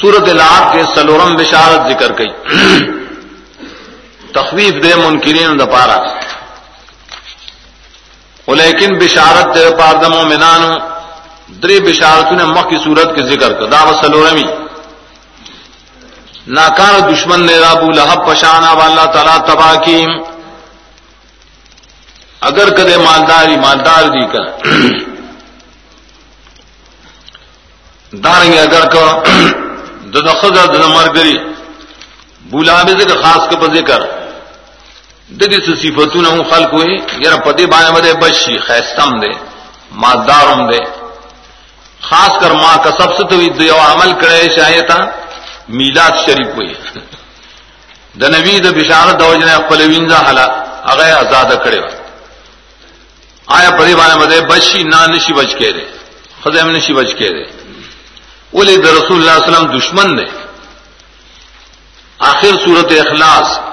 سورت لاب کے سلورم بشارت ذکر گئی تخویف دے منکرین دپارا لیکن بشارت دے پاردم و مینانو دری بشارت نے مخ کی صورت کے ذکر کر دعوت سلورمی۔ ناکار دشمن نے رابو لہب پشانا والا تعالیٰ تباہ کی۔ اگر کدے مالداری مالدار دی کر داریں گے اگر کو دخذا دمر گری بولا بھی ذکر خاص کے پر ذکر. دگی سے صفتوں نے خلق ہوئی یار پتی بانے بدے بشی خیستم دے مالدارم دے خاص کر ماں کا سب سے تو دیو عمل کرے شاید میلاد شریف ہوئی د نبی د بشارت دوجنے خپل وینځه حلا هغه آزاد کړي آیا پری باندې بده بشي نه نشي بچ کړي خدای نشي بچ کړي ولی د رسول الله صلی الله علیه وسلم دشمن دی. آخر صورت اخلاص